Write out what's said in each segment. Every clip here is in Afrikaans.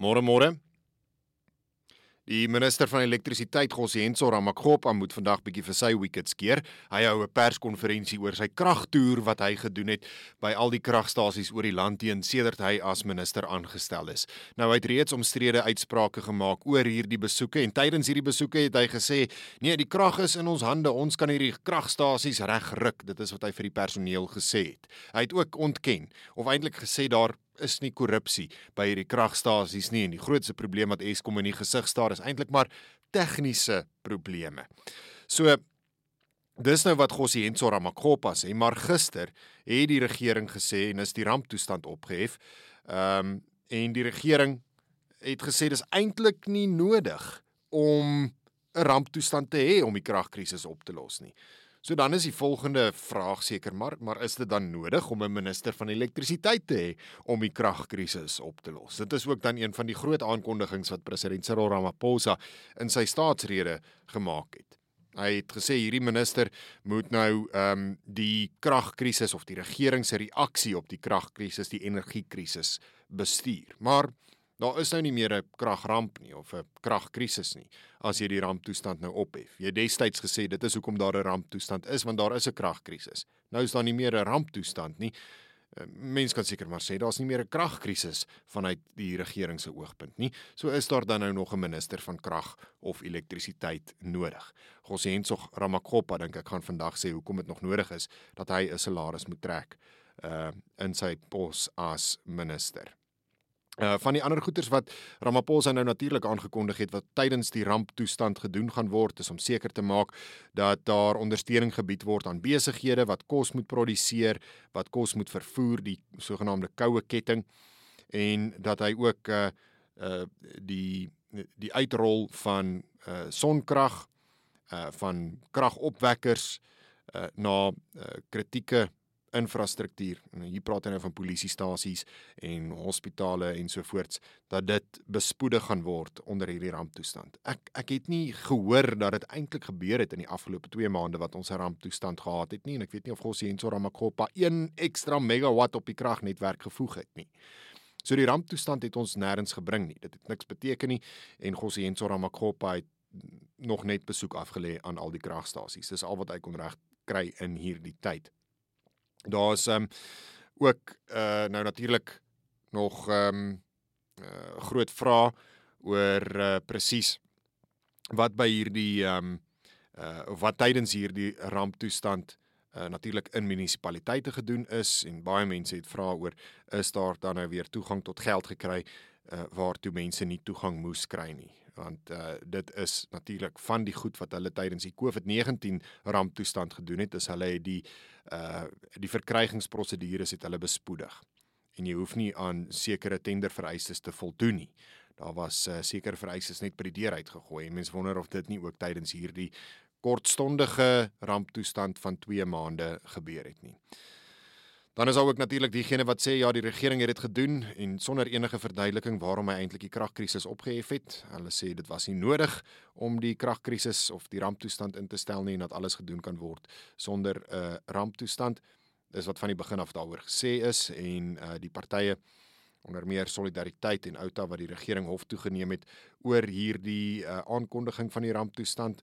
Môre môre. Die minister van elektrisiteit, Gosienso Ramakgopa, moet vandag bietjie vir sy wickets keer. Hy hou 'n perskonferensie oor sy kragtoer wat hy gedoen het by al die kragstasies oor die land teen sedert hy as minister aangestel is. Nou hy het reeds omstrede uitsprake gemaak oor hierdie besoeke en tydens hierdie besoeke het hy gesê: "Nee, die krag is in ons hande. Ons kan hierdie kragstasies regruk." Dit is wat hy vir die personeel gesê het. Hy het ook ontken of eintlik gesê daar is nie korrupsie by hierdie kragstasies nie en die grootste probleem wat Eskom in die gesig staar is eintlik maar tegniese probleme. So dis nou wat Gosienso Ramakgopa sê, maar gister het die regering gesê en is die ramptoestand opgehef. Ehm um, en die regering het gesê dis eintlik nie nodig om 'n ramptoestand te hê om die kragkrisis op te los nie. So dan is die volgende vraag seker maar maar is dit dan nodig om 'n minister van elektrisiteit te hê om die kragkrisis op te los? Dit is ook dan een van die groot aankondigings wat president Cyril Ramaphosa in sy staatsrede gemaak het. Hy het gesê hierdie minister moet nou ehm um, die kragkrisis of die regering se reaksie op die kragkrisis, die energiekrisis bestuur. Maar Daar is nou nie meer 'n kragramp nie of 'n kragkrisis nie as jy die ramptoestand nou ophef. Jy het destyds gesê dit is hoekom daar 'n ramptoestand is want daar is 'n kragkrisis. Nou is daar nie meer 'n ramptoestand nie. Eh, Mense kan seker maar sê daar's nie meer 'n kragkrisis vanuit die regering se oogpunt nie. So is daar dan nou nog 'n minister van krag of elektrisiteit nodig. Gosiensog Ramakgopa dink ek gaan vandag sê hoekom dit nog nodig is dat hy 'n salaris moet trek uh in sy pos as minister. Uh van die ander goeders wat Ramaphosa nou natuurlik aangekondig het wat tydens die ramptoestand gedoen gaan word is om seker te maak dat daar ondersteuning gebied word aan besighede wat kos moet produseer, wat kos moet vervoer, die sogenaamde koue ketting en dat hy ook uh uh die die uitrol van uh sonkrag uh van kragopwekkers uh na uh, kritieke infrastruktuur. Hier praat hy nou van polisiestasies en hospitale ensovoorts dat dit bespoedig gaan word onder hierdie ramptoestand. Ek ek het nie gehoor dat dit eintlik gebeur het in die afgelope 2 maande wat ons 'n ramptoestand gehad het nie en ek weet nie of Gosienso Ramakgopa 1 ekstra megawatt op die kragnetwerk gevoeg het nie. So die ramptoestand het ons nêrens gebring nie. Dit het niks beteken nie en Gosienso Ramakgopa het nog net besoek afgelê aan al die kragstasies. Dis al wat hy kon reg kry in hierdie tyd. Daar's ehm um, ook uh nou natuurlik nog ehm um, uh groot vrae oor uh presies wat by hierdie ehm um, uh wat tydens hierdie ramptoestand uh natuurlik in munisipaliteite gedoen is en baie mense het vra oor is daar dan nou weer toegang tot geld gekry uh waartoe mense nie toegang moes kry nie want uh, dit is natuurlik van die goed wat hulle tydens die COVID-19 ramptoestand gedoen het, is hulle die uh die verkrygingsprosedures het hulle bespoedig. En jy hoef nie aan sekere tendervereistes te voldoen nie. Daar was uh, sekere vereistes net by die deur uitgegooi. Mense wonder of dit nie ook tydens hierdie kortstondige ramptoestand van 2 maande gebeur het nie. Dan is ook natuurlik diegene wat sê ja, die regering het dit gedoen en sonder enige verduideliking waarom hy eintlik die kragkrisis opgehef het. Hulle sê dit was nie nodig om die kragkrisis of die ramptoestand in te stel nie en dat alles gedoen kan word sonder 'n uh, ramptoestand. Dis wat van die begin af daaroor gesê is en uh, die partye onder meer solidariteit en outa wat die regering hof toegeneem het oor hierdie uh, aankondiging van die ramptoestand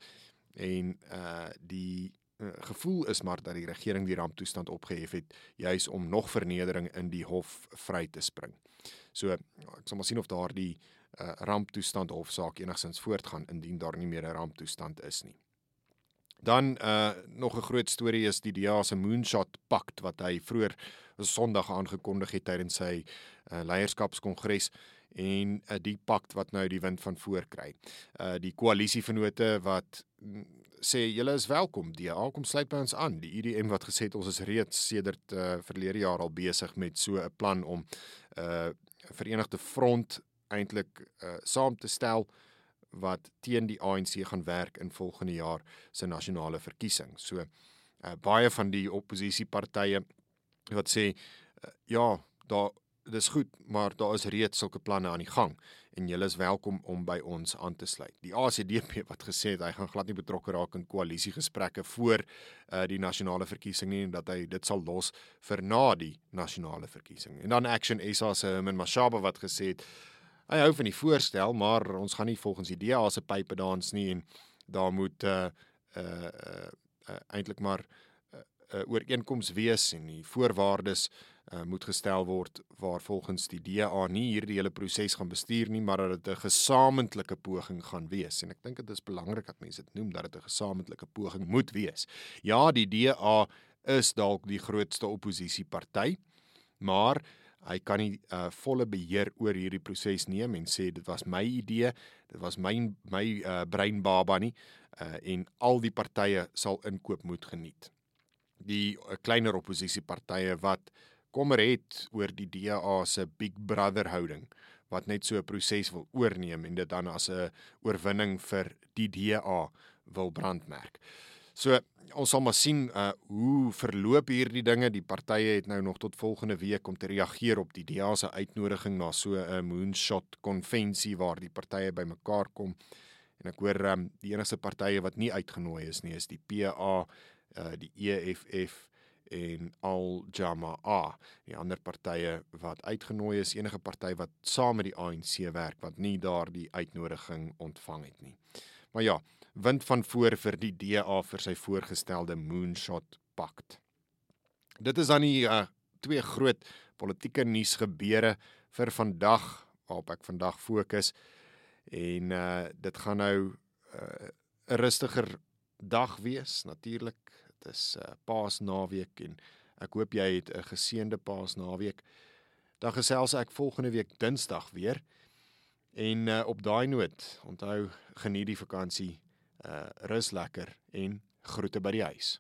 en uh die Eh, gevoel is maar dat die regering die ramptoestand opgehef het juis om nog vernedering in die hof vry te spring. So ek sal maar sien of daardie uh, ramptoestand hofsaak enigsins voortgaan indien daar nie meer 'n ramptoestand is nie. Dan uh nog 'n groot storie is die DA se moonshot pakt wat hy vroeër Sondag aangekondig het tydens sy uh, leierskapskongres en uh, die pakt wat nou die wind van voor kry. Uh die koalisievennote wat mm, sê julle is welkom. DA kom sluit by ons aan. Die IDM wat gesê het ons is reeds sedert uh verlede jaar al besig met so 'n plan om uh Verenigde Front eintlik uh saam te stel wat teen die ANC gaan werk in volgende jaar se nasionale verkiesing. So uh, baie van die oppositiepartye wat sê uh, ja, daar dis goed, maar daar is reeds sulke planne aan die gang en julle is welkom om by ons aan te sluit. Die ACDP wat gesê het hy gaan glad nie betrokke raak in koalisiegesprekke voor uh, die nasionale verkiesing nie en dat hy dit sal los vir na die nasionale verkiesing. En dan Action SA se Herman Mashaba wat gesê het Hy hou van die voorstel, maar ons gaan nie volgens die DA se pype dans nie en daar moet uh uh, uh, uh eintlik maar 'n uh, uh, ooreenkoms wees en die voorwaardes uh, moet gestel word waar volgens die DA nie hierdie hele proses gaan bestuur nie, maar dat dit 'n gesamentlike poging gaan wees. En ek dink dit is belangrik dat mense dit noem dat dit 'n gesamentlike poging moet wees. Ja, die DA is dalk die grootste oppositieparty, maar hy kan nie uh, volle beheer oor hierdie proses neem en sê dit was my idee, dit was my my uh, breinbaba nie uh, en al die partye sal inkoop moet geniet. Die uh, kleiner oppositiepartye wat uh, kommer het oor die DA se Big Brother houding wat net so 'n proses wil oorneem en dit dan as 'n oorwinning vir die DA wil brandmerk. So ons sal maar sien uh hoe verloop hierdie dinge. Die partye het nou nog tot volgende week om te reageer op die DA se uitnodiging na so 'n moonshot konvensie waar die partye bymekaar kom. En ek hoor um die enigste partye wat nie uitgenooi is nie is die PA, uh die EFF en Al Jamaa, die ander partye wat uitgenooi is, enige party wat saam met die ANC werk wat nie daardie uitnodiging ontvang het nie. Maar ja, wind van voor vir die DA vir sy voorgestelde moonshot pakt. Dit is dan die uh, twee groot politieke nuus gebeure vir vandag waarop ek vandag fokus en uh dit gaan nou uh, 'n uh, rustiger dag wees natuurlik Dit is uh, Paasnaweek en ek hoop jy het 'n geseënde Paasnaweek. Dan gesels ek volgende week Dinsdag weer. En uh, op daai noot, onthou geniet die vakansie. Uh rus lekker en groete by die huis.